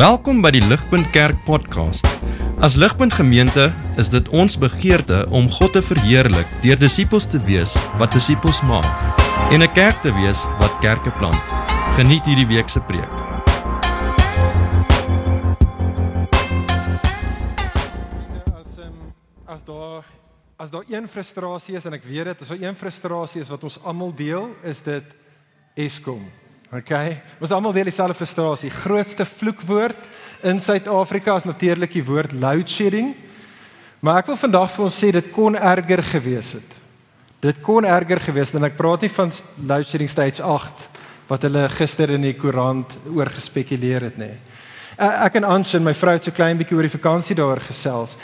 Welkom by die Ligpunt Kerk podcast. As Ligpunt Gemeente is dit ons begeerte om God te verheerlik deur disippels te wees wat disippels maak en 'n kerk te wees wat kerke plant. Geniet hierdie week se preek. As um, as daar as daar een frustrasie is en ek weet dit, as daar een frustrasie is wat ons almal deel, is dit Eskom. Okay? Ons almal deel dieselfde frustrasie. Grootste vloekwoord in Suid-Afrika is natuurlik die woord load shedding. Maar ek wil vandag vir ons sê dit kon erger gewees het. Dit kon erger gewees het en ek praat nie van load shedding stage 8 wat hulle gister in die koerant oor gespekuleer het nie. Ek en Ans en my vrou het so klein bietjie oor die vakansie daar gesels.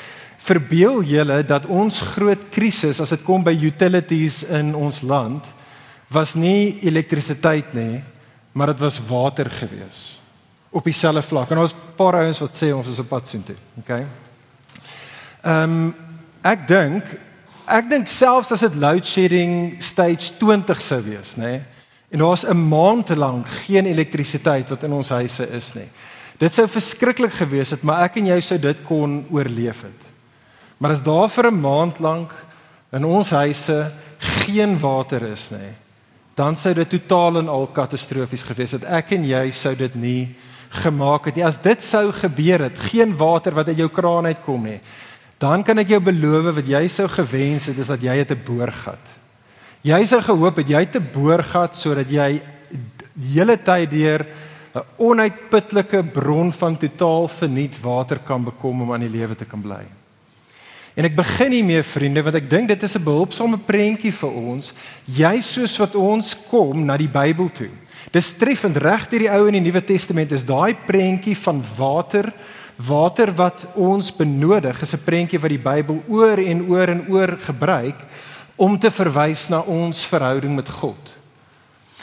Verbeel julle dat ons groot krisis as dit kom by utilities in ons land was nie elektrisiteit nie, maar dit was water gewees op dieselfde vlak. En ons 'n paar ouens wat sê ons is op pad soontoe, okay? Ehm um, ek dink ek dink selfs as dit load shedding stage 20 sou wees, nê? Nee, en daar's 'n maand lank geen elektrisiteit wat in ons huise is nie. Dit sou verskriklik gewees het, maar ek en jy sou dit kon oorleef het. Maar as daar vir 'n maand lank in ons huise geen water is nie, dan sou dit totaal en al katastrofies gewees het. Ek en jy sou dit nie gemaak het nie. As dit sou gebeur het, geen water wat uit jou kraan uitkom nie, dan kan ek jou beloof wat jy sou gewens het is dat jy het 'n boorgat. Jy sou gehoop het jy het 'n boorgat sodat jy die hele tyd deur 'n onuitputlike bron van totaal verniet water kan bekom om aan die lewe te kan bly. En ek begin nie meer vriende want ek dink dit is 'n behulpsame prentjie vir ons, jy soos wat ons kom na die Bybel toe. Dis treffend reg deur die Ou en die Nuwe Testament is daai prentjie van water, water wat ons benodig, is 'n prentjie wat die Bybel oor en oor en oor gebruik om te verwys na ons verhouding met God.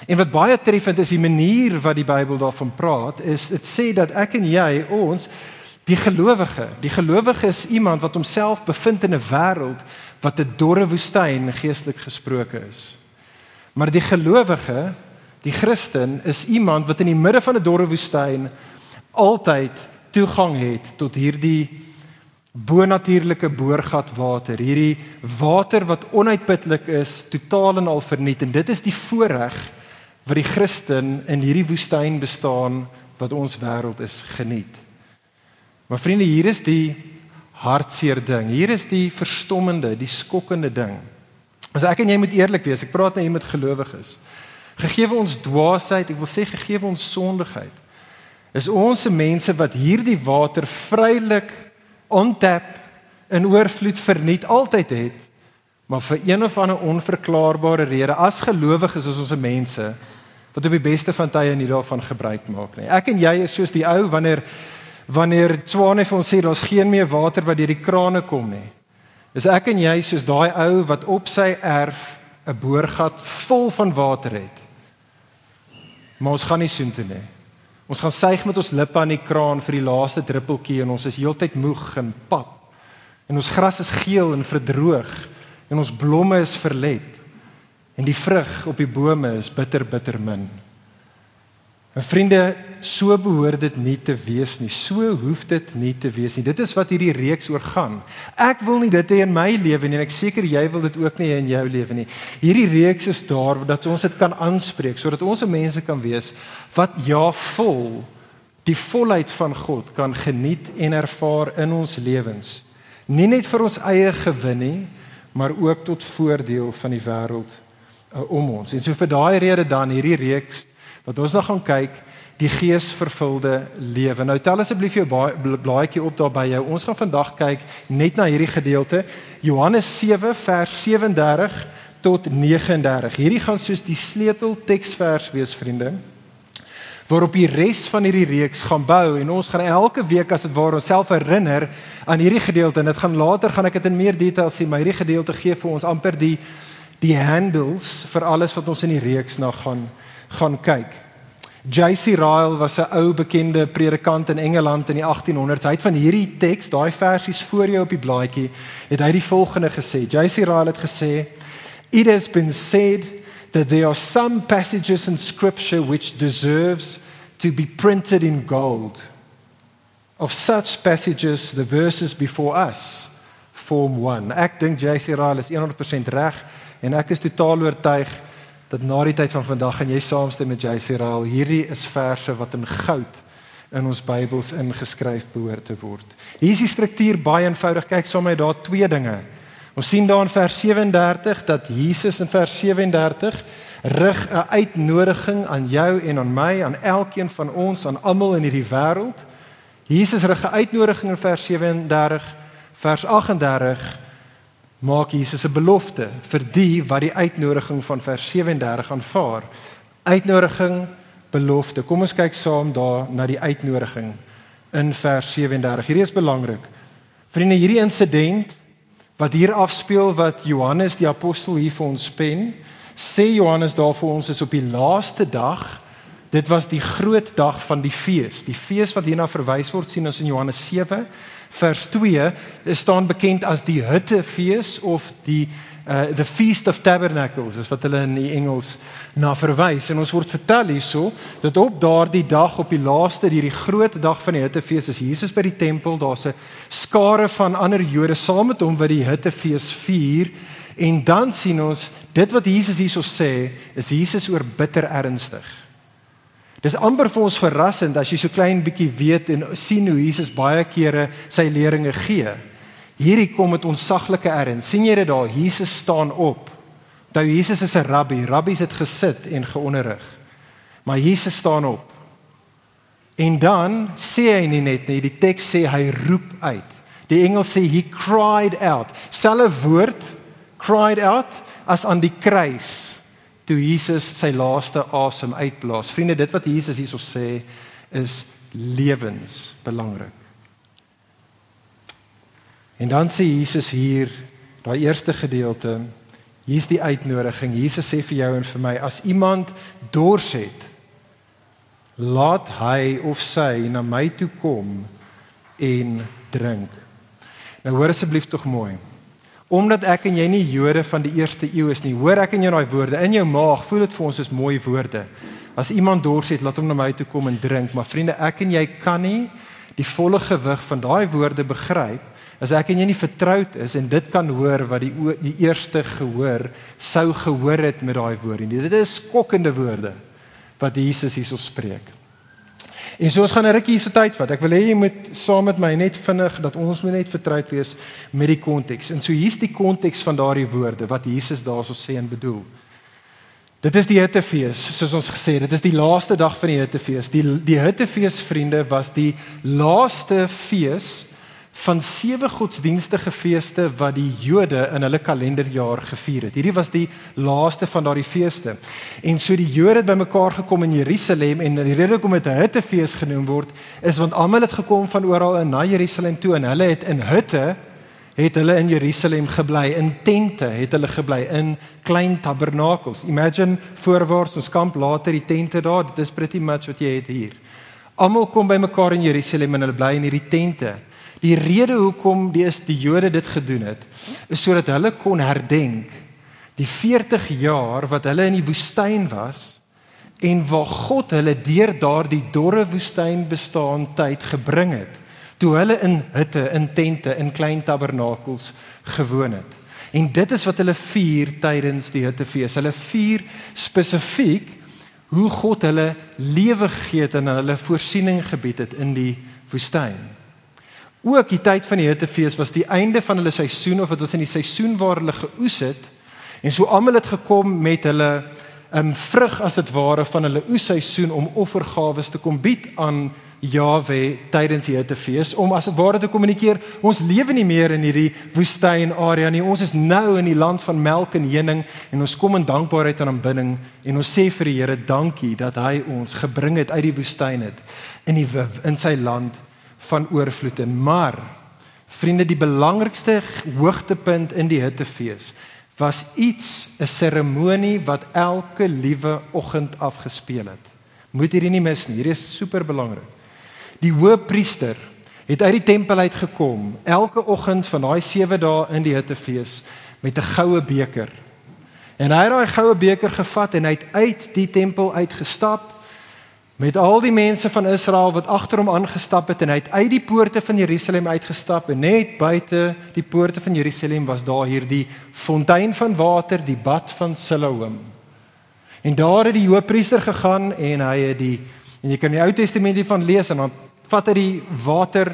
En wat baie treffend is die manier wat die Bybel daarvan praat, is dit sê dat ek en jy ons Die gelowige, die gelowige is iemand wat homself bevind in 'n wêreld wat 'n dorre woestyn geestelik gesproke is. Maar die gelowige, die Christen is iemand wat in die midde van 'n dorre woestyn altyd toegang het tot hierdie bonatuurlike boorgat water, hierdie water wat onuitputlik is, totaal en al verniet en dit is die voorreg wat die Christen in hierdie woestyn bestaan wat ons wêreld is geniet. Maar vriende, hier is die hartseer ding. Hier is die verstommende, die skokkende ding. As ek en jy moet eerlik wees, ek praat nou hier met gelowiges. Gegee ons dwaasheid, ek wil sê gegee ons sondigheid. Is ons se mense wat hierdie water vrylik ontap in oorvloed verniet altyd het, maar vir een of ander onverklaarbare rede as gelowiges is ons se mense wat op die beste van tye nie daarvan gebruik maak nie. Ek en jy is soos die ou wanneer wanneer Swane vir ons sê daar's geen meer water wat deur die krane kom nie. Is ek en jy soos daai ou wat op sy erf 'n boorgat vol van water het. Maar ons gaan nie soontoe nie. Ons gaan suig met ons lippe aan die kraan vir die laaste druppeltjie en ons is heeltyd moeg en pap. En ons gras is geel en verdroog en ons blomme is verlep. En die vrug op die bome is bitter bitter min. En vriende, so behoort dit nie te wees nie. So hoef dit nie te wees nie. Dit is wat hierdie reeks oor gaan. Ek wil nie dit hê in my lewe nie en ek seker jy wil dit ook nie hê in jou lewe nie. Hierdie reeks is daar dat ons dit kan aanspreek sodat ons mense kan wees wat ja vol die volheid van God kan geniet en ervaar in ons lewens. Nie net vir ons eie gewin nie, maar ook tot voordeel van die wêreld uh, om ons. En so vir daai rede dan hierdie reeks wat ons dan gaan kyk die geesvervulde lewe. Nou tel asseblief jou blaadjie op daar by jou. Ons gaan vandag kyk net na hierdie gedeelte Johannes 7 vers 37 tot 39. Hierdie gaan soos die sleutel teksvers wees vriende waarop die res van hierdie reeks gaan bou en ons gaan elke week as dit ware onsself herinner aan hierdie gedeelte en dit gaan later gaan ek dit in meer detail sien maar hierdie gedeelte gee vir ons amper die die handles vir alles wat ons in die reeks na gaan gaan kyk. JC Ryle was 'n ou bekende predikant in Engeland in die 1800s. Hy het van hierdie teks, daai versies voor jou op die blaadjie, het hy die volgende gesê. JC Ryle het gesê: "It has been said that there are some passages in scripture which deserves to be printed in gold." of such passages the verses before us form one. Ek dink JC Ryle is 100% reg en ek is totaal oortuig dat na die tyd van vandag gaan jy saamstem met JC Ryle. Hierdie is verse wat in goud in ons Bybels ingeskryf behoort te word. Hier is die struktuur baie eenvoudig. Kyk saam met my daar twee dinge. Ons sien daar in vers 37 dat Jesus in vers 37 rig 'n uitnodiging aan jou en aan my, aan elkeen van ons, aan almal in hierdie wêreld. Jesus rig 'n uitnodiging in vers 37, vers 38 maak Jesus 'n belofte vir die wat die uitnodiging van vers 37 aanvaar. Uitnodiging, belofte. Kom ons kyk saam daar na die uitnodiging in vers 37. Hierdie is belangrik. Vriende, hierdie insident wat hier afspeel wat Johannes die apostel hier vir ons pen, sê Johannes daar vir ons is op die laaste dag. Dit was die groot dag van die fees. Die fees wat hierna verwys word sien ons in Johannes 7 vers 2 staan bekend as die Hittefees of die uh, the feast of tabernacles is wat hulle in die Engels na verwys. En ons word vertel hierso dat op daardie dag op die laaste hierdie groot dag van die Hittefees is Jesus by die tempel. Daar's 'n skare van ander Jode saam met hom wat die Hittefees vier. En dan sien ons dit wat Jesus hierso sê is Jesus oor bitter ernstig Dis amper vir ons verrassend as jy so klein bietjie weet en sien hoe Jesus baie kere sy leerlinge gee. Hierdie kom met onsaglike erns. sien jy dit daar? Jesus staan op. Nou Jesus is 'n rabbi. Rabbies het gesit en geonderrig. Maar Jesus staan op. En dan sê hy nie net nie, die teks sê hy roep uit. Die engel sê he cried out. Selfe woord cried out as aan die kruis toe Jesus sy laaste asem uitblaas. Vriende, dit wat Jesus hierso sê is lewensbelangrik. En dan sê Jesus hier, daai eerste gedeelte, hier's die uitnodiging. Jesus sê vir jou en vir my, as iemand dors het, laat hy of sy na my toe kom en drink. Nou hoor asseblief tog mooi. Omdat ek en jy nie Jode van die eerste eeu is nie, hoor ek in jou daai woorde in jou maag, voel dit vir ons is mooi woorde. As iemand dors het, laat hom na my toe kom en drink, maar vriende, ek en jy kan nie die volle gewig van daai woorde begryp As ek en jy nie vertroud is en dit kan hoor wat die die eerste gehoor sou gehoor het met daai woorde. Dit is skokkende woorde wat Jesus hierso spreek. En so ons gaan 'n rukkie hierse tyd vat. Ek wil hê jy moet saam met my net vinnig dat ons moet net vertroud wees met die konteks. En so hier's die konteks van daardie woorde wat Jesus daarso sê en bedoel. Dit is die Hittefees, soos ons gesê het. Dit is die laaste dag van die Hittefees. Die die Hittefees vriende was die laaste fees van sewe godsdienstige feeste wat die Jode in hulle kalenderjaar gevier het. Hierdie was die laaste van daardie feeste. En so die Jode het bymekaar gekom in Jerusalem en die rede hoekom dit 'n hittefees genoem word is want almal het gekom van oral in na Jerusalem toe en hulle het in hutte het hulle in Jerusalem gebly in tente het hulle gebly in klein tabernakels. Imagine voorwaarts ons kamp later die tente daar, dit is pretty much wat jy het hier. Almal kom bymekaar in Jerusalem en hulle bly in hierdie tente. Die rede hoekom die is die Jode dit gedoen het, is sodat hulle kon herdenk die 40 jaar wat hulle in die woestyn was en waar God hulle deur daardie dorre woestyn bestaan tyd gebring het toe hulle in hutte, in tente, in klein tabernakels gewoon het. En dit is wat hulle vier tydens die hittefees. Hulle vier spesifiek hoe God hulle lewe gegee het en hulle voorsiening gebied het in die woestyn. Ook die tyd van die Hittefees was die einde van hulle seisoen of dit was in die seisoen waar hulle geoes het. En so almal het gekom met hulle 'n um, vrug as dit ware van hulle oesseisoen om offergawes te kom bied aan Jawe tydens die Hittefees om as dit ware te kommunikeer ons lewe nie meer in hierdie woestyn area nie ons is nou in die land van melk en honing en ons kom in dankbaarheid en aanbidding en ons sê vir die Here dankie dat hy ons gebring het uit die woestyn het in die in sy land van oorvloed en maar vriende die belangrikste hoogtepunt in die hittefees was iets 'n seremonie wat elke liewe oggend afgespeel het. Moet hierdie nie mis nie hierdie is super belangrik die hoëpriester het uit die tempel uit gekom elke oggend van daai 7 dae in die hittefees met 'n goue beker. En hy het daai goue beker gevat en hy het uit die tempel uitgestap met al die mense van Israel wat agter hom aangestap het en hy het uit die poorte van Jerusalem uitgestap en net buite die poorte van Jerusalem was daar hierdie fontein van water, die bad van Siloam. En daar het die hoofpriester gegaan en hy het die en jy kan die Ou Testament hiervan lees en dan vat hy die water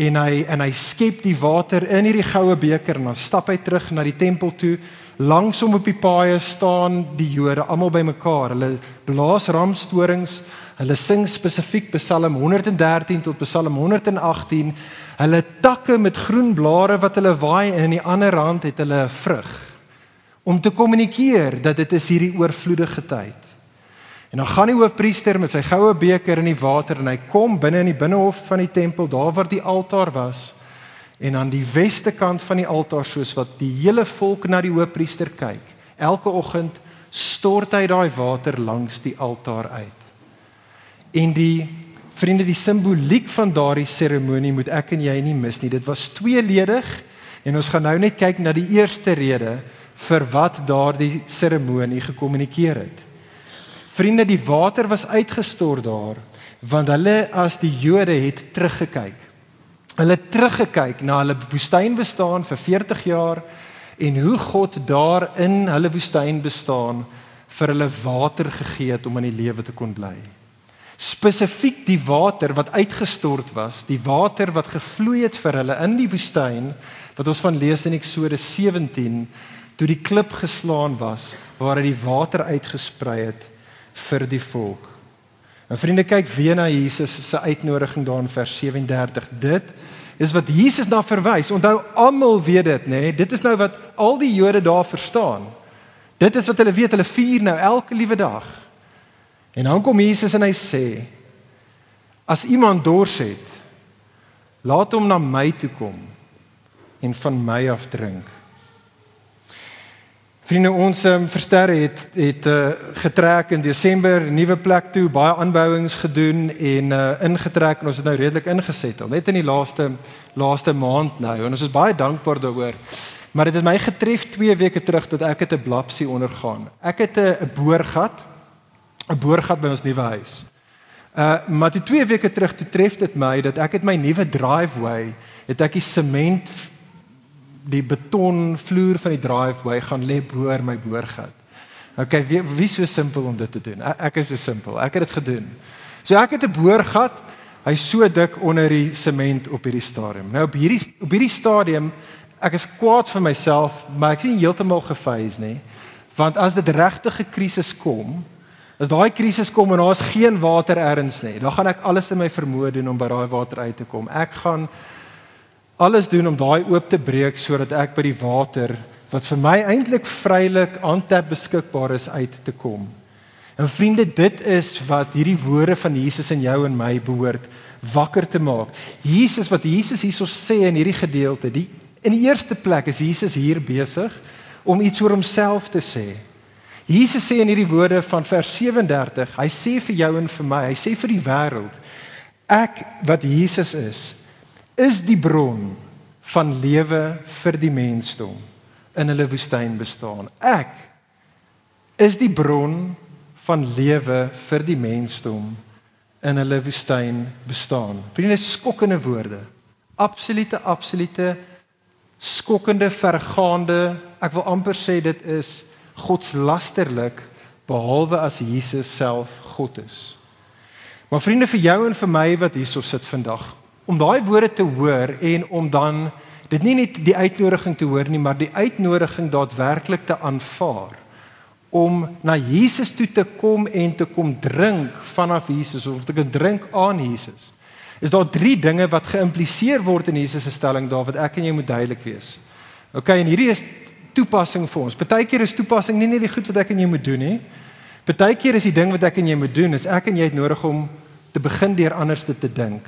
en hy en hy skep die water in hierdie goue beker en dan stap hy terug na die tempel toe. Langs hom op die paaie staan die Jode almal bymekaar. Hulle blaas ramstorings. Hulle sing spesifiek Psalm 113 tot Psalm 118. Hulle takke met groen blare wat hulle waai en in die ander hand het hulle 'n vrug om te kommunikeer dat dit is hierdie oorvloedige tyd. En dan gaan die hoofpriester met sy goue beker in die water en hy kom binne in die binnehof van die tempel, daar waar die altaar was. En aan die weste kant van die altaar soos wat die hele volk na die hoofpriester kyk. Elke oggend stort hy daai water langs die altaar uit. En die vriende, die simboliek van daardie seremonie moet ek en jy nie mis nie. Dit was tweeledig en ons gaan nou net kyk na die eerste rede vir wat daardie seremonie gekommunikeer het. Vriende, die water was uitgestort daar want hulle as die Jode het teruggekyk. Hulle het teruggekyk na hulle woestyn bestaan vir 40 jaar en hoe God daar in hulle woestyn bestaan vir hulle water gegee het om in die lewe te kon bly. Spesifiek die water wat uitgestort was, die water wat gevloei het vir hulle in die woestyn wat ons van lees in Eksodus 17 toe die klip geslaan was waar hy die water uitgesprei het vir die volk. En vriende kyk weer na Jesus se uitnodiging daar in vers 37. Dit is wat Jesus na verwys. Onthou almal weet dit, nê? Nee? Dit is nou wat al die Jode daar verstaan. Dit is wat hulle weet, hulle vier nou elke liewe dag. En dan kom Jesus en hy sê: As iemand dors het, laat hom na my toe kom en van my af drink. Vriende, ons um, versterre het het uh, getrek in Desember, nuwe plek toe, baie aanbouings gedoen en uh, ingetrek en ons het nou redelik ingesettel, net in die laaste laaste maand nou en ons is baie dankbaar daaroor. Maar dit het my getref 2 weke terug dat ek het 'n blapsie ondergaan. Ek het 'n boorgat, 'n boorgat by ons nuwe huis. Uh maar toe 2 weke terug toe tref dit my dat ek het my nuwe driveway, het ek die sement die beton vloer van die driveway gaan lê bo my boorgat. Okay, wie wie so simpel om dit te doen? Ek, ek is so simpel. Ek het dit gedoen. So ek het 'n boorgat. Hy's so dik onder die sement op hierdie stadium. Nou op hierdie op hierdie stadium ek is kwaad vir myself, maar ek is nie heeltemal gefees nie. Want as dit regtig 'n krisis kom, as daai krisis kom en daar's geen water ergens nie, dan gaan ek alles in my vermoë doen om by daai water uit te kom. Ek gaan alles doen om daai oop te breek sodat ek by die water wat vir my eintlik vrylik aantap beskikbaar is uit te kom. En vriende, dit is wat hierdie woorde van Jesus in jou en my behoort wakker te maak. Jesus wat Jesus hierso sê in hierdie gedeelte, die in die eerste plek is Jesus hier besig om iets oor homself te sê. Jesus sê in hierdie woorde van vers 37, hy sê vir jou en vir my, hy sê vir die wêreld, ek wat Jesus is, is die bron van lewe vir die mensdom in hulle woestyn bestaan. Ek is die bron van lewe vir die mensdom in hulle woestyn bestaan. Vriende, skokkende woorde. Absolute absolute skokkende vergaande. Ek wil amper sê dit is godslasterlik behalwe as Jesus self God is. Maar vriende vir jou en vir my wat hierso sit vandag, om daai woorde te hoor en om dan dit nie net die uitnodiging te hoor nie, maar die uitnodiging daadwerklik te aanvaar om na Jesus toe te kom en te kom drink vanaf Jesus of te kan drink aan Jesus. Is daar drie dinge wat geïmpliseer word in Jesus se stelling daar wat ek en jy moet duidelik wees. OK, en hierdie is toepassing vir ons. Partykeer is toepassing nie net die goed wat ek en jy moet doen nie. Partykeer is die ding wat ek en jy moet doen is ek en jy het nodig om te begin deur anders te dink.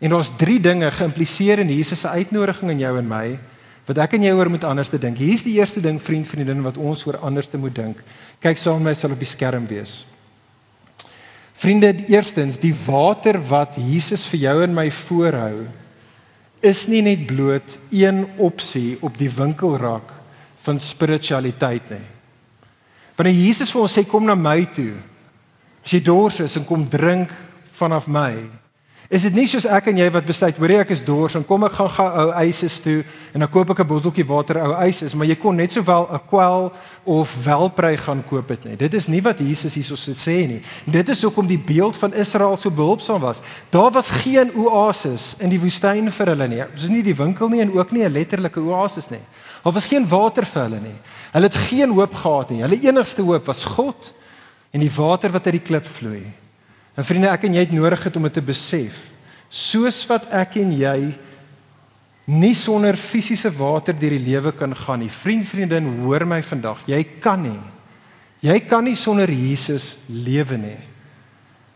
En daar's drie dinge geïmpliseer in Jesus se uitnodiging aan jou en my wat ek en jy oor moet anders te dink. Hier's die eerste ding vriend vriendin wat ons oor anders te moet dink. Kyk saam met my sal op die skerm wees. Vriende, eerstens, die water wat Jesus vir jou en my voorhou is nie net bloot een opsie op die winkelrak van spiritualiteit nie. Wanneer Jesus vir ons sê kom na my toe, As jy dors is en kom drink vanaf my, is dit nie soos ek en jy wat besluit, hoor ek is dors en kom ek gaan gaan ou eises toe en dan koop ek 'n botteltjie water ou eises, maar jy kon net sowel 'n kwel of welprei gaan koop het nie. Dit is nie wat Jesus hierso sê nie. Dit is hoekom die beeld van Israel so behulpsaam was. Daar was geen oasis in die woestyn vir hulle nie. Dis nie die winkel nie en ook nie 'n letterlike oasis nie. Daar was geen water vir hulle nie. Hulle het geen hoop gehad nie. Hulle enigste hoop was God en die water wat uit die klip vloei. En vriende, ek en jy het nodig het om dit te besef. Soos wat ek en jy nie sonder fisiese water deur die lewe kan gaan nie. Vriend, vriendin, hoor my vandag. Jy kan nie. Jy kan nie sonder Jesus lewe nie.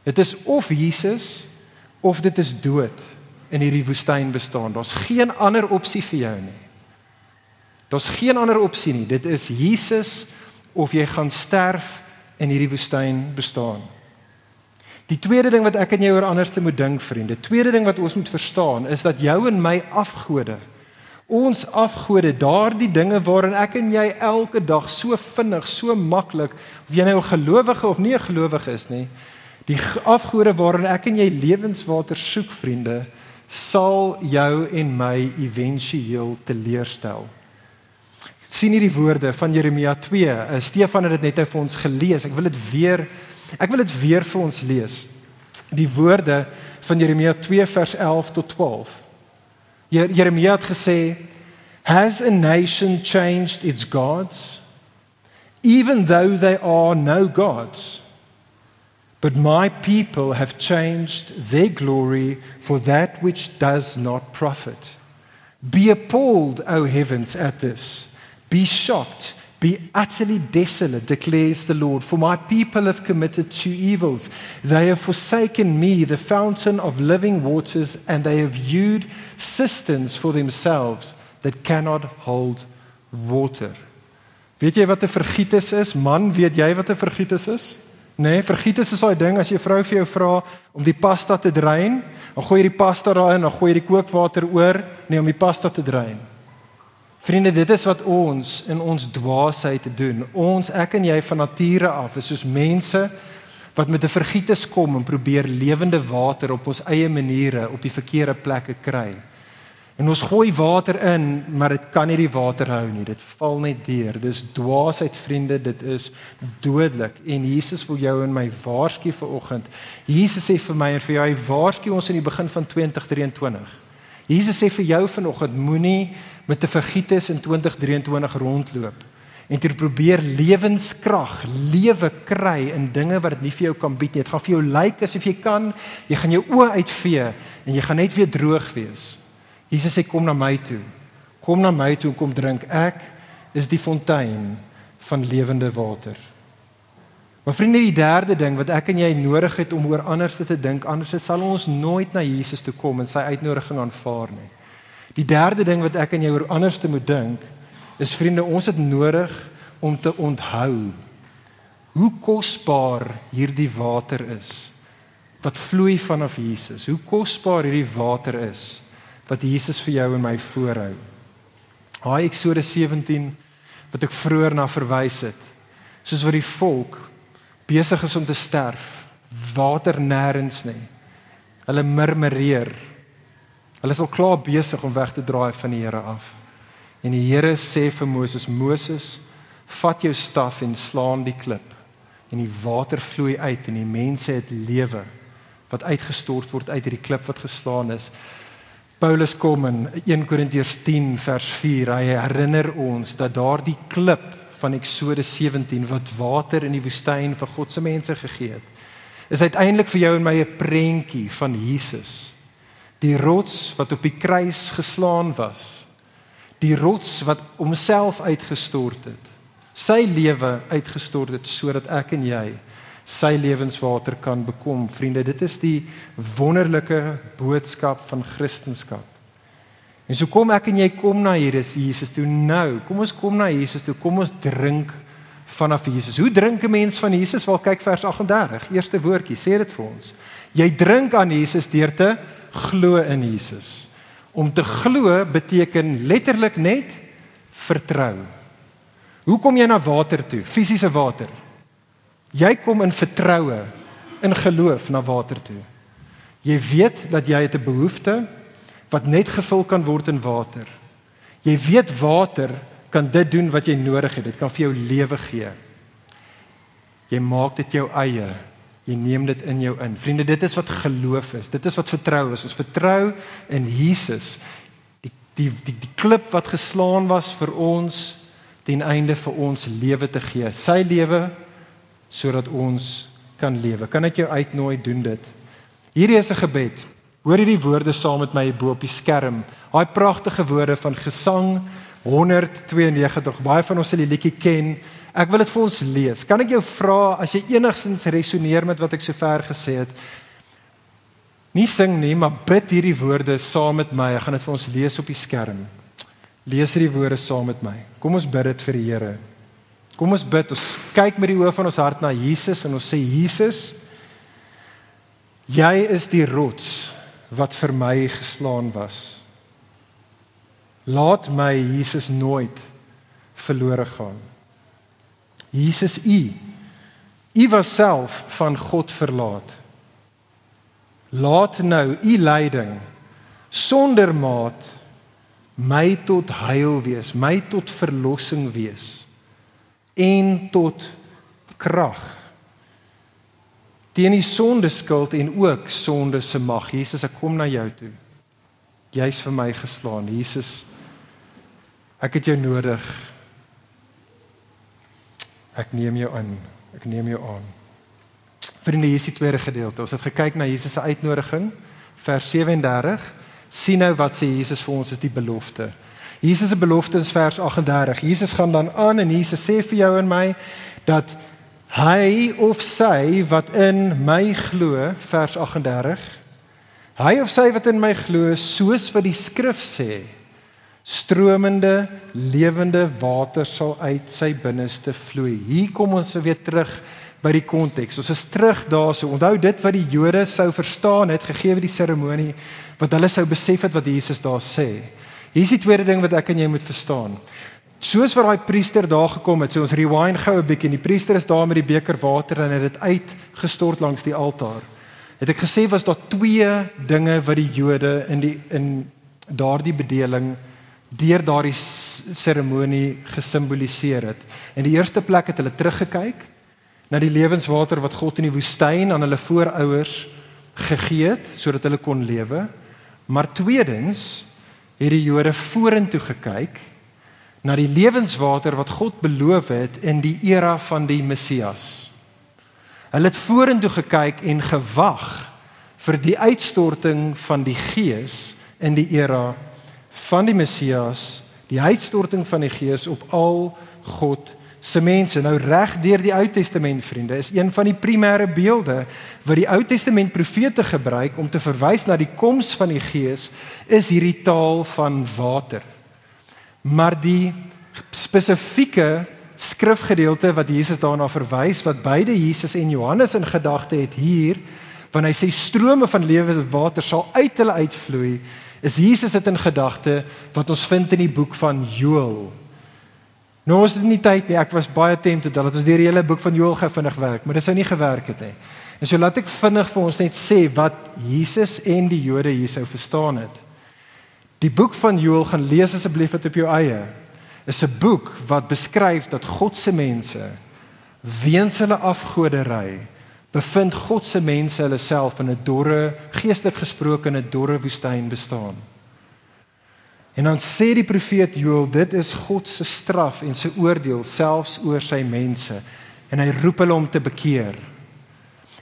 Dit is of Jesus of dit is dood in hierdie woestyn bestaan. Daar's geen ander opsie vir jou nie. Daar's geen ander opsie nie. Dit is Jesus of jy gaan sterf in hierdie woestyn bestaan. Die tweede ding wat ek en jy oor anders te moet dink, vriende, tweede ding wat ons moet verstaan is dat jou en my afgode, ons afgode, daardie dinge waarin ek en jy elke dag so vinnig, so maklik, of jy nou 'n gelowige of nie 'n gelowige is nie, die afgode waarin ek en jy lewenswater soek, vriende, sal jou en my éventueel teleurstel sien hierdie woorde van Jeremia 2. Uh, Stefan het dit net vir ons gelees. Ek wil dit weer ek wil dit weer vir ons lees. Die woorde van Jeremia 2 vers 11 tot 12. Jeremia het gesê Has a nation changed its gods even though they are no gods? But my people have changed their glory for that which does not profit. Be appalled, O heavens, at this. Be shocked, be utterly desolate, declares the Lord, for my people have committed two evils. They have forsaken me, the fountain of living waters, and they have hewed cisterns for themselves that cannot hold water. Weet jy wat 'n vergietis is? Man, weet jy wat 'n vergietis is? Nee, vergietis is daai ding as jy vrou vir jou vra om die pasta te drein, dan gooi jy die pasta daarin, dan gooi jy die kookwater oor, nee om die pasta te drein. Vriende, dit is wat ons in ons dwaasheid doen. Ons ek en jy van nature af is soos mense wat met 'n vergietes kom en probeer lewende water op ons eie maniere op die verkeerde plekke kry. En ons gooi water in, maar dit kan nie die water hou nie. Dit val net deur. Dis dwaasheid, vriende, dit is dodelik. En Jesus wil jou en my waarsku vir oggend. Jesus sê vir my en vir jou, hy waarsku ons in die begin van 2023. Jesus sê vir jou vanoggend moenie met 'n vergietes in 2023 rondloop en jy probeer lewenskrag, lewe kry in dinge wat dit nie vir jou kan bied nie. Dit gaan vir jou lyk asof jy kan, jy gaan jou oë uitvee en jy gaan net weer droog wees. Jesus sê kom na my toe. Kom na my toe en kom drink. Ek is die fontein van lewende water. Maar vriende, die derde ding wat ek en jy nodig het om oor anders te dink, anders sal ons nooit na Jesus toe kom en sy uitnodiging aanvaar nie. Die derde ding wat ek en jy oor anders te moet dink, is vriende, ons het nodig om te onthou hoe kosbaar hierdie water is wat vloei vanaf Jesus. Hoe kosbaar hierdie water is wat Jesus vir jou en my voorhou. Haai Eksodus 17 wat ek vroeër na verwys het. Soos wat die volk besig is om te sterf, water nêrens nie. Hulle murmureer Hulle is al klaar besig om weg te draai van die Here af. En die Here sê vir Moses: "Moses, vat jou staf en slaan die klip." En die water vloei uit en die mense het lewe wat uitgestort word uit hierdie klip wat geslaan is. Paulus kom in 1 Korintiërs 10 vers 4. Hy herinner ons dat daardie klip van Eksodus 17 wat water in die woestyn vir God se mense gegee het, is uiteindelik vir jou en my 'n prentjie van Jesus die rots wat op die kruis geslaan was. Die rots wat homself uitgestort het. Sy lewe uitgestort het sodat ek en jy sy lewenswater kan bekom. Vriende dit is die wonderlike boodskap van kristendom en so kom ek en jy kom na hier is Jesus toe nou. Kom ons kom na Jesus toe. Kom ons drink vanaf Jesus. Hoe drink 'n mens van Jesus? Wel kyk vers 38 eerste woordjie sê dit vir ons. Jy drink aan Jesus deur te glo in Jesus. Om te glo beteken letterlik net vertrou. Hoe kom jy na water toe? Fisiese water. Jy kom in vertroue in geloof na water toe. Jy weet dat jy het 'n behoefte wat net gevul kan word in water. Jy weet water kan dit doen wat jy nodig het. Dit kan vir jou lewe gee. Jy maak dit jou eie. Jy neem dit in jou in. Vriende, dit is wat geloof is. Dit is wat vertrou is. Ons vertrou in Jesus. Die die die die klip wat geslaan was vir ons ten einde vir ons lewe te gee. Sy lewe sodat ons kan lewe. Kan ek jou uitnooi doen dit? Hierdie is 'n gebed. Hoor hierdie woorde saam met my bo op die skerm. Daai pragtige woorde van Gesang 192. Baie van ons sal die liedjie ken. Ek wil dit vir ons lees. Kan ek jou vra as jy enigstens resoneer met wat ek sover gesê het? Nie sing nie, maar bid hierdie woorde saam met my. Ek gaan dit vir ons lees op die skerm. Lees hierdie woorde saam met my. Kom ons bid dit vir die Here. Kom ons bid. Ons kyk met die oë van ons hart na Jesus en ons sê Jesus, jy is die rots wat vir my geslaan was. Laat my Jesus nooit verlore gaan. Jesus U U was self van God verlaat. Laat nou U leiding sonder maat my tot heil wees, my tot verlossing wees en tot krag teen die sonde skuld en ook sonde se mag. Jesus, ek kom na jou toe. Jy's vir my geslaan. Jesus, ek het jou nodig. Ek neem jou in. Ek neem jou aan. Vriende, hier is die tweede gedeelte. Ons het gekyk na Jesus se uitnodiging, vers 37. Sien nou wat sê Jesus vir ons is die belofte. Jesus se belofte is vers 38. Jesus gaan dan aan en Jesus sê vir jou en my dat hy of sy wat in my glo, vers 38. Hy of sy wat in my glo, soos wat die skrif sê, stromende lewende water sal uit sy binneste vloei. Hier kom ons weer terug by die konteks. Ons is terug daarso. Onthou dit wat die Jode sou verstaan het gegee die seremonie wat hulle sou besef het wat Jesus daar sê. Hier is die tweede ding wat ek en jy moet verstaan. Soos wat daai priester daar gekom het, so ons rewind gou 'n bietjie. Die priester is daar met die beker water en het dit uitgestort langs die altaar. Het ek gesê was daar twee dinge wat die Jode in die in daardie bedeling deur daardie seremonie gesimboliseer het. In die eerste plek het hulle teruggekyk na die lewenswater wat God in die woestyn aan hulle voorouers gegee het sodat hulle kon lewe. Maar tweedens het die Jode vorentoe gekyk na die lewenswater wat God beloof het in die era van die Messias. Hulle het vorentoe gekyk en gewag vir die uitstorting van die Gees in die era van die Messias, die uitstorting van die Gees op al God se mense. Nou reg deur die Ou Testament, vriende, is een van die primêre beelde wat die Ou Testament profete gebruik om te verwys na die koms van die Gees, is hierdie taal van water. Maar die spesifieke skrifgedeelte wat Jesus daarna verwys wat beide Jesus en Johannes in gedagte het hier, wanneer hy sê strome van lewende water sal uit hulle uitvloei, is Jesus dit in gedagte wat ons vind in die boek van Joël. Nou is dit nie tyd nie. Ek was baie tempted dat ons deur die hele boek van Joël gou vinnig werk, maar dit sou nie gewerk het nie. En so laat ek vinnig vir ons net sê wat Jesus en die Jode hier sou verstaan het. Die boek van Joël gaan lees asseblief dit op jou eie. Is 'n boek wat beskryf dat God se mense weens hulle afgoderry bevind God se mense hulle self in 'n dorre, geestelik gesproke in 'n dorre woestyn bestaan. En dan sê die profeet Joël, dit is God se straf en sy oordeel selfs oor sy mense en hy roep hulle om te bekeer.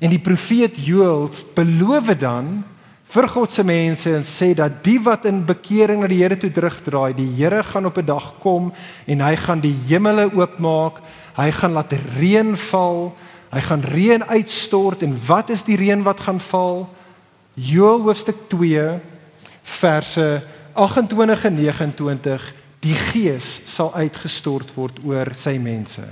En die profeet Joël beloof dan vir God se mense en sê dat die wat in bekering na die Here toe terugdraai, die Here gaan op 'n dag kom en hy gaan die hemele oopmaak, hy gaan laat reën val Hy gaan reën uitstort en wat is die reën wat gaan val? Joël hoofstuk 2 verse 28 en 29 Die Gees sal uitgestort word oor sy mense.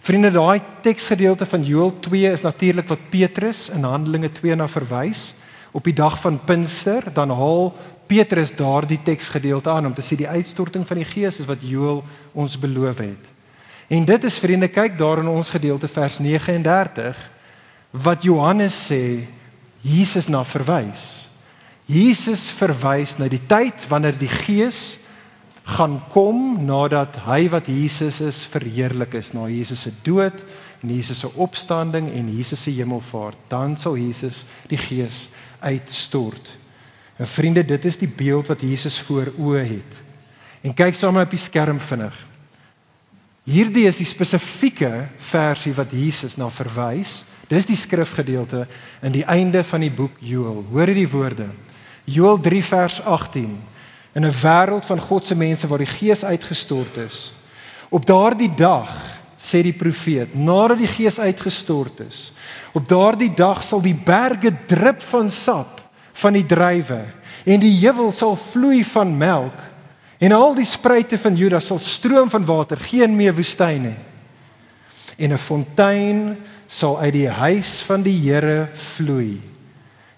Vriende, daai teksgedeelte van Joël 2 is natuurlik wat Petrus in Handelinge 2 na verwys. Op die dag van Pinkster dan haal Petrus daardie teksgedeelte aan om te sê die uitstorting van die Gees is wat Joël ons beloof het. En dit is vriende, kyk daar in ons gedeelte vers 39 wat Johannes sê Jesus na verwys. Jesus verwys na die tyd wanneer die Gees gaan kom nadat hy wat Jesus is verheerlik is na Jesus se dood en Jesus se opstanding en Jesus se hemelvaart dan sal Jesus die Gees uitstort. En vriende, dit is die beeld wat Jesus voor oë het. En kyk saam op die skerm vinnig. Hierdie is die spesifieke versie wat Jesus na verwys. Dis die skrifgedeelte in die einde van die boek Joël. Hoor hierdie woorde. Joël 3 vers 18. In 'n wêreld van God se mense waar die Gees uitgestort is. Op daardie dag, sê die profeet, nadat die Gees uitgestort is, op daardie dag sal die berge drup van sap van die druiwe en die heuwel sal vloei van melk En al die spruite van Juda sal stroom van water, geen meer woestyn nie. En 'n fontein sal uit die huis van die Here vloei.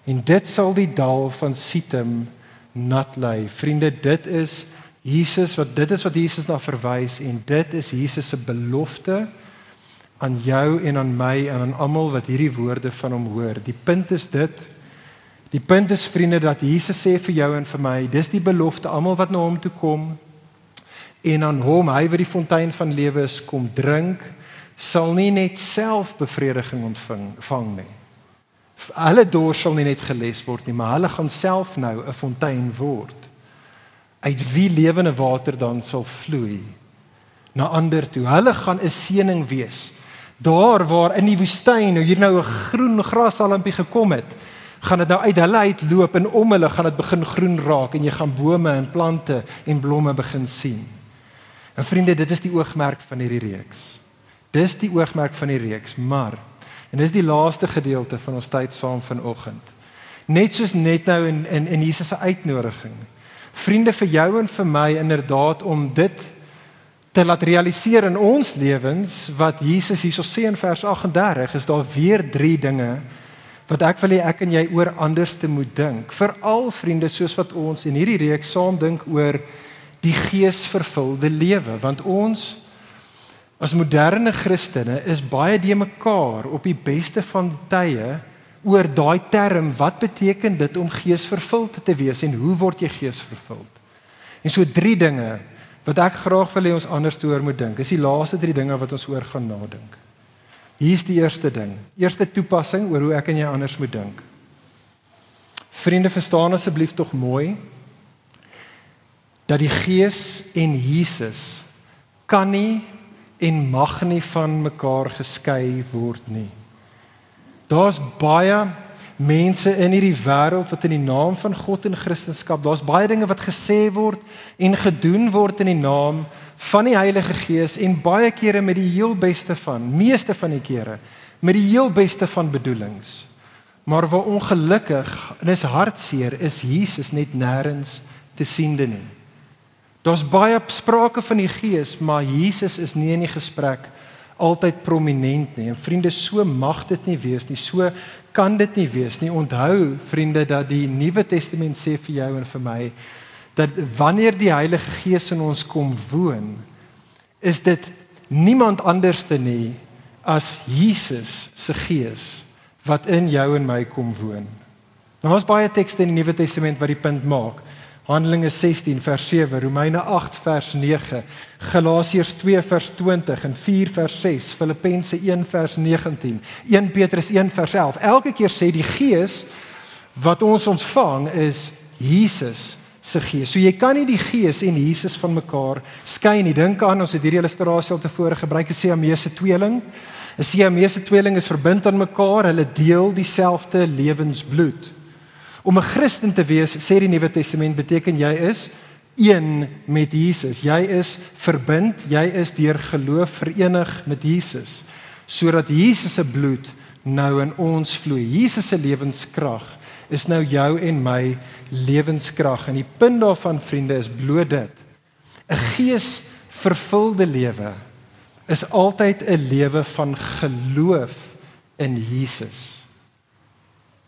En dit sal die dal van Sitim nat lê. Vriende, dit is Jesus wat dit is wat Jesus na verwys en dit is Jesus se belofte aan jou en aan my en aan almal wat hierdie woorde van hom hoor. Die punt is dit Die punt is vriende dat Jesus sê vir jou en vir my, dis die belofte almal wat na hom toe kom en aan hom, hy wat die fontein van lewe is, kom drink, sal nie net self bevrediging ontvang vang nie. Hulle dors sal nie net geles word nie, maar hulle gaan self nou 'n fontein word. Uit wie lewende water dan sal vloei na ander toe. Hulle gaan 'n seëning wees. Daar waar in die woestyn nou hier nou 'n groen grashalmpie gekom het, gaan dit nou uit hulle uitloop en om hulle gaan dit begin groen raak en jy gaan bome en plante en blomme begin sien. En vriende, dit is die oogmerk van hierdie reeks. Dis die oogmerk van die reeks, maar en dis die laaste gedeelte van ons tyd saam vanoggend. Net soos net nou in in in Jesus se uitnodiging. Vriende vir jou en vir my inderdaad om dit te laat realiseer in ons lewens wat Jesus hierso sê in vers 38 is daar weer 3 dinge wat ek wil hê ek en jy oor anders te moet dink. Veral vriende soos wat ons in hierdie reeks saam dink oor die geesvervulde lewe, want ons as moderne Christene is baie de mekaar op die beste van tye oor daai term wat beteken dit om geesvervuld te wees en hoe word jy geesvervuld? En so drie dinge wat ek graag wil hê ons anders te oor moet dink. Is die laaste drie dinge wat ons oor gaan nadink. Hier's die eerste ding. Eerste toepassing oor hoe ek en jy anders moet dink. Vriende, verstaan asseblief tog mooi dat die Gees en Jesus kan nie en mag nie van mekaar geskei word nie. Daar's baie mense in hierdie wêreld wat in die naam van God en Christendom, daar's baie dinge wat gesê word en gedoen word in die naam van die Heilige Gees en baie kere met die heel beste van, meeste van die kere met die heel beste van bedoelings. Maar waar ongelukkig en is hartseer is Jesus net nêrens te siende nie. Daar's baie sprake van die Gees, maar Jesus is nie in die gesprek altyd prominent nie. En vriende, so mag dit nie wees nie. So kan dit nie wees nie. Onthou, vriende, dat die Nuwe Testament sê vir jou en vir my dat wanneer die Heilige Gees in ons kom woon, is dit niemand anderste nie as Jesus se Gees wat in jou en my kom woon. Nou ons baie tekste in die Nuwe Testament wat die punt maak. Handelinge 16 vers 7, Romeine 8 vers 9, Galasiërs 2 vers 20 en 4 vers 6, Filippense 1 vers 19, 1 Petrus 1 vers 11. Elke keer sê die Gees wat ons ontvang is Jesus se gees. So jy kan nie die gees en Jesus van mekaar skei nie. Dink aan ons het hierdie illustrasie al tevore gebruik, 'n Siamese tweeling. 'n Siamese tweeling is verbind aan mekaar, hulle deel dieselfde lewensbloed. Om 'n Christen te wees, sê die Nuwe Testament, beteken jy is een met Jesus. Jy is verbind, jy is deur geloof verenig met Jesus, sodat Jesus se bloed nou in ons vloei. Jesus se lewenskrag is nou jou en my lewenskrag en die punt daarvan vriende is bloot dit 'n gees vervulde lewe is altyd 'n lewe van geloof in Jesus.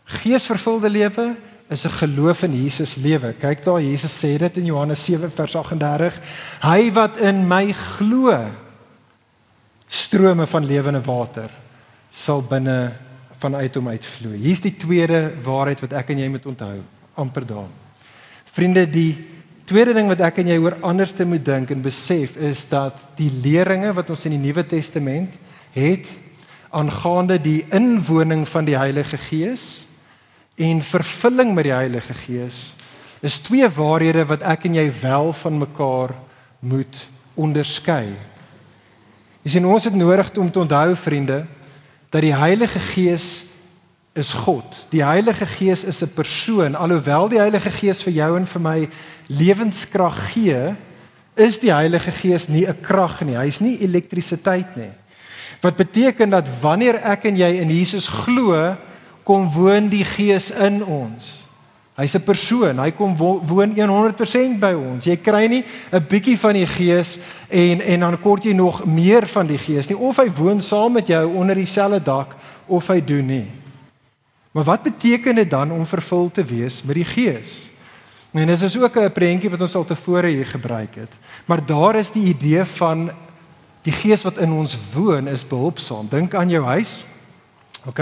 Geesvervulde lewe is 'n geloof in Jesus lewe. Kyk daar Jesus sê dit in Johannes 7 vers 38. Hy wat in my glo strome van lewende water sal binne vanuit hom uitvloei. Hier's die tweede waarheid wat ek en jy moet onthou, amper daar. Vriende, die tweede ding wat ek en jy oor anders te moet dink en besef is dat die leringe wat ons in die Nuwe Testament het aangaande die inwoning van die Heilige Gees en vervulling met die Heilige Gees is twee waarhede wat ek en jy wel van mekaar moet onderskei. Jy sien ons het nodig om te onthou vriende dat die Heilige Gees is God. Die Heilige Gees is 'n persoon. Alhoewel die Heilige Gees vir jou en vir my lewenskrag gee, is die Heilige Gees nie 'n krag nie. Hy's nie elektrisiteit nie. Wat beteken dat wanneer ek en jy in Jesus glo, kom woon die Gees in ons. Hy's 'n persoon. Hy kom woon 100% by ons. Jy kry nie 'n bietjie van die Gees en en dan kort jy nog meer van die Gees nie. Of hy woon saam met jou onder dieselfde dak of hy doen nie. Maar wat beteken dit dan om vervul te wees met die Gees? En dit is ook 'n prentjie wat ons al tevore hier gebruik het. Maar daar is die idee van die Gees wat in ons woon is behulpsaam. Dink aan jou huis. OK?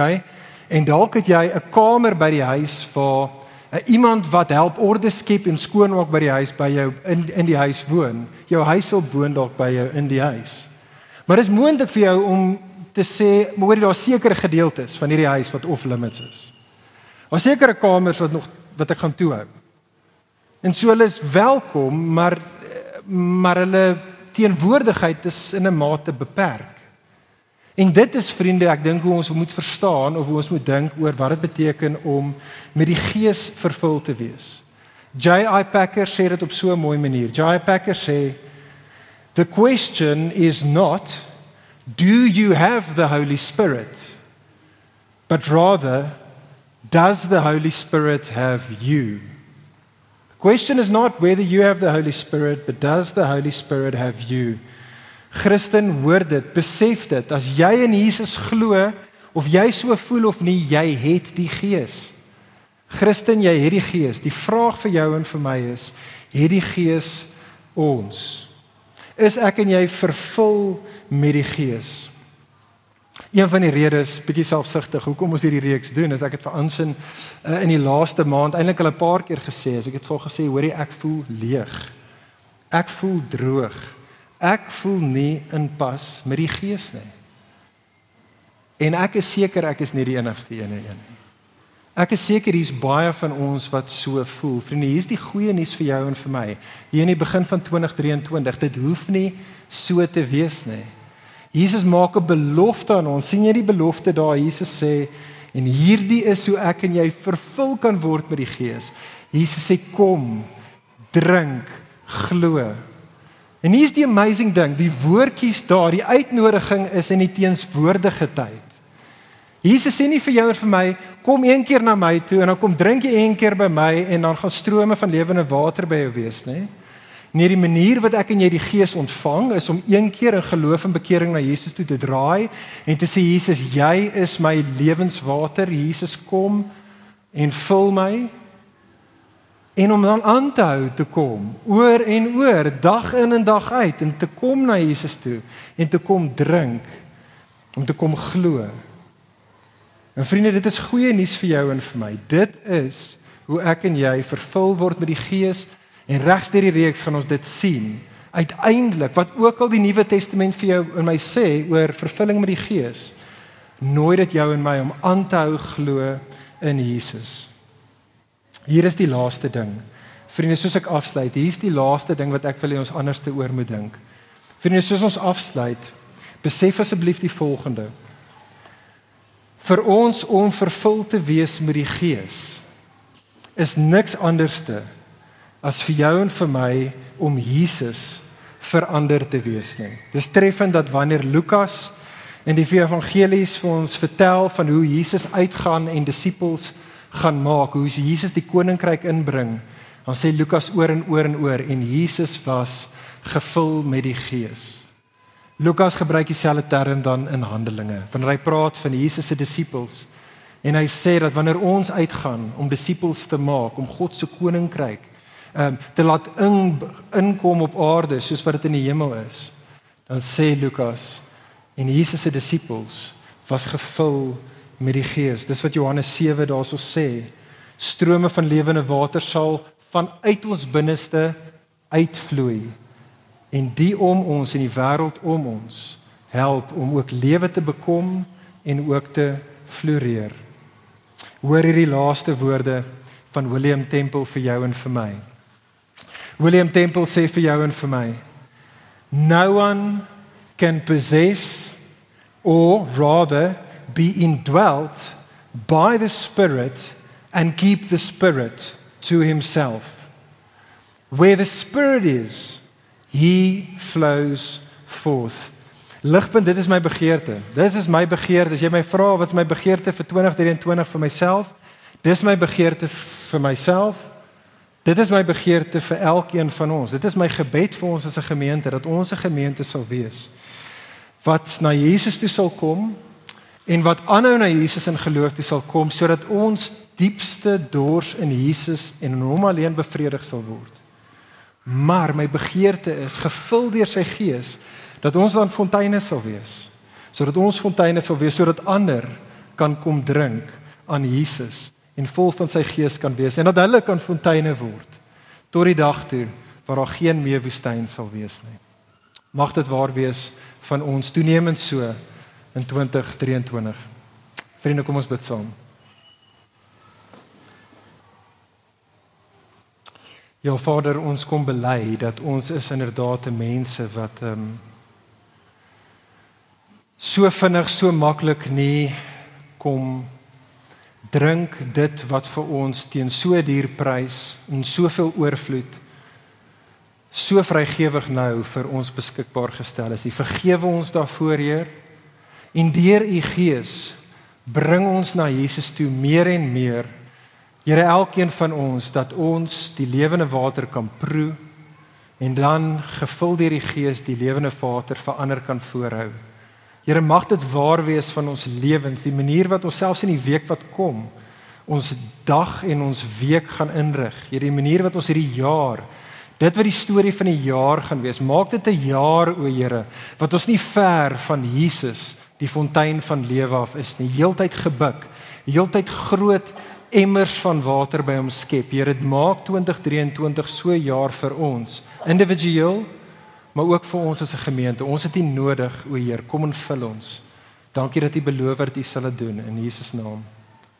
En dalk het jy 'n kamer by die huis waar iemand wat help orde skep en skoonmaak by die huis by jou in in die huis woon. Jou huis sal woon dalk by jou in die huis. Maar dit is moontlik vir jou om te sê, jy daar sekere gedeeltes van hierdie huis wat off limits is. Daar sekere kamers wat nog wat ek gaan toehou. En so hulle is welkom, maar maar hulle teenwoordigheid is in 'n mate beperk. En dit is vriende, ek dink hoe ons moet verstaan of hoe ons moet dink oor wat dit beteken om met die Gees vervul te wees. J.I. Packer sê dit op so 'n mooi manier. J.I. Packer sê the question is not do you have the Holy Spirit but rather does the Holy Spirit have you? question is not whether you have the Holy Spirit, but does the Holy Spirit have you? Christen, hoor dit, besef dit. As jy in Jesus glo of jy so voel of nie, jy het die Gees. Christen, jy het die Gees. Die vraag vir jou en vir my is, het die Gees ons? Is ek en jy vervul met die Gees? Een van die redes, bietjie selfsugtig, hoekom ons hierdie reeks doen, is ek het vir Ansin uh, in die laaste maand eintlik al 'n paar keer gesê, as ek het vir gesê, hoorie, ek voel leeg. Ek voel droog. Ek voel nie in pas met die Gees nie. En ek is seker ek is nie die enigste een nie. Ek is seker hier's baie van ons wat so voel. Vriende, hier's die goeie nuus vir jou en vir my. Hier in die begin van 2023, dit hoef nie so te wees nie. Jesus maak 'n belofte aan ons. sien jy die belofte daar? Jesus sê en hierdie is hoe ek en jy vervul kan word met die Gees. Jesus sê kom, drink, glo. En hier's die amazing ding, die woordjies daar, die uitnodiging is in die teenswoordige tyd. Jesus sê nie vir jou en vir my kom een keer na my toe en dan kom drink jy een keer by my en dan gaan strome van lewende water by jou wees, nê? Nee? Nee, die manier wat ek en jy die Gees ontvang is om een keer in geloof en bekering na Jesus toe te draai en te sê Jesus, jy is my lewenswater. Jesus kom en vul my. En om dan aan te hou te kom, oor en oor, dag in en dag uit en te kom na Jesus toe en te kom drink, om te kom glo. En vriende, dit is goeie nuus vir jou en vir my. Dit is hoe ek en jy vervul word met die Gees En regs deur die reeks gaan ons dit sien. Uiteindelik wat ook al die Nuwe Testament vir jou en my sê oor vervulling met die Gees, nooi dit jou en my om aan te hou glo in Jesus. Hier is die laaste ding. Vriende, soos ek afsluit, hier's die laaste ding wat ek wil hê ons anders te oor moet dink. Vriende, soos ons afsluit, besef asseblief die volgende. Vir ons om vervul te wees met die Gees is niks anderste as vir jou en vir my om Jesus verander te wees nie. Dis treffend dat wanneer Lukas in die evangelies vir ons vertel van hoe Jesus uitgaan en disippels gaan maak, hoe Jesus die koninkryk inbring, dan sê Lukas oor en oor en oor en Jesus was gevul met die Gees. Lukas gebruik dieselfde term dan in Handelinge wanneer hy praat van Jesus se disippels en hy sê dat wanneer ons uitgaan om disippels te maak om God se koninkryk um, te laat in, inkom op aarde soos wat dit in die hemel is. Dan sê Lukas en Jesus se disippels was gevul met die Gees. Dis wat Johannes 7 daarso sê. Strome van lewende water sal vanuit ons binneste uitvloei en die om ons en die wêreld om ons help om ook lewe te bekom en ook te floreer. Hoor hierdie laaste woorde van William Temple vir jou en vir my. William Temple sê vir jou en vir my: No one can possess or rather be indwelt by the spirit and keep the spirit to himself. Where the spirit is, he flows forth. Ligpunt, dit is my begeerte. Dis is my begeerte. As jy my vra wat is my begeerte vir 2023 vir myself? Dis my begeerte vir myself. Dit is my begeerte vir elkeen van ons. Dit is my gebed vir ons as 'n gemeente dat ons 'n gemeente sal wees wat na Jesus toe sal kom en wat aanhou na Jesus in geloof toe sal kom sodat ons diepste dors in Jesus en in hom alleen bevredig sal word. Maar my begeerte is gevul deur sy gees dat ons dan fonteine sal wees. Sodat ons fonteine sal wees sodat ander kan kom drink aan Jesus en vol van sy gees kan wees en dat hulle kan fonteine word tot die dag toe waar daar geen meer woestyn sal wees nie. Mag dit waar wees van ons toenemend so in 2023. Vriende, kom ons bid saam. Ja Vader, ons kom bely dat ons is inderdaad mense wat ehm um, so vinnig so maklik nie kom drink dit wat vir ons teen so duur prys en soveel oorvloed so vrygewig nou vir ons beskikbaar gestel is. Vergewe ons daarvoor, Heer. En deur u Gees bring ons na Jesus toe meer en meer. Here, elkeen van ons dat ons die lewende water kan proe en dan gevul deur die Gees die lewende water vir ander kan voorhou. Here mag dit waar wees van ons lewens, die manier wat ons selfs in die week wat kom, ons dag en ons week gaan inrig. Here, die manier wat ons hierdie jaar, dit wat die storie van die jaar gaan wees, maak dit 'n jaar o, Here, wat ons nie ver van Jesus, die fontein van lewe af is nie, heeltyd gebuk, heeltyd groot emmers van water by hom skep. Here, dit maak 2023 so jaar vir ons, individueel maar ook vir ons as 'n gemeente. Ons het U nodig, o Heer, kom en vul ons. Dankie dat U beloof het U sal dit doen in Jesus naam.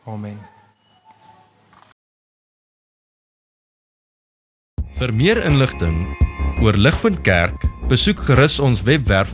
Amen. Vir meer inligting oor Ligpunt Kerk, besoek gerus ons webwerf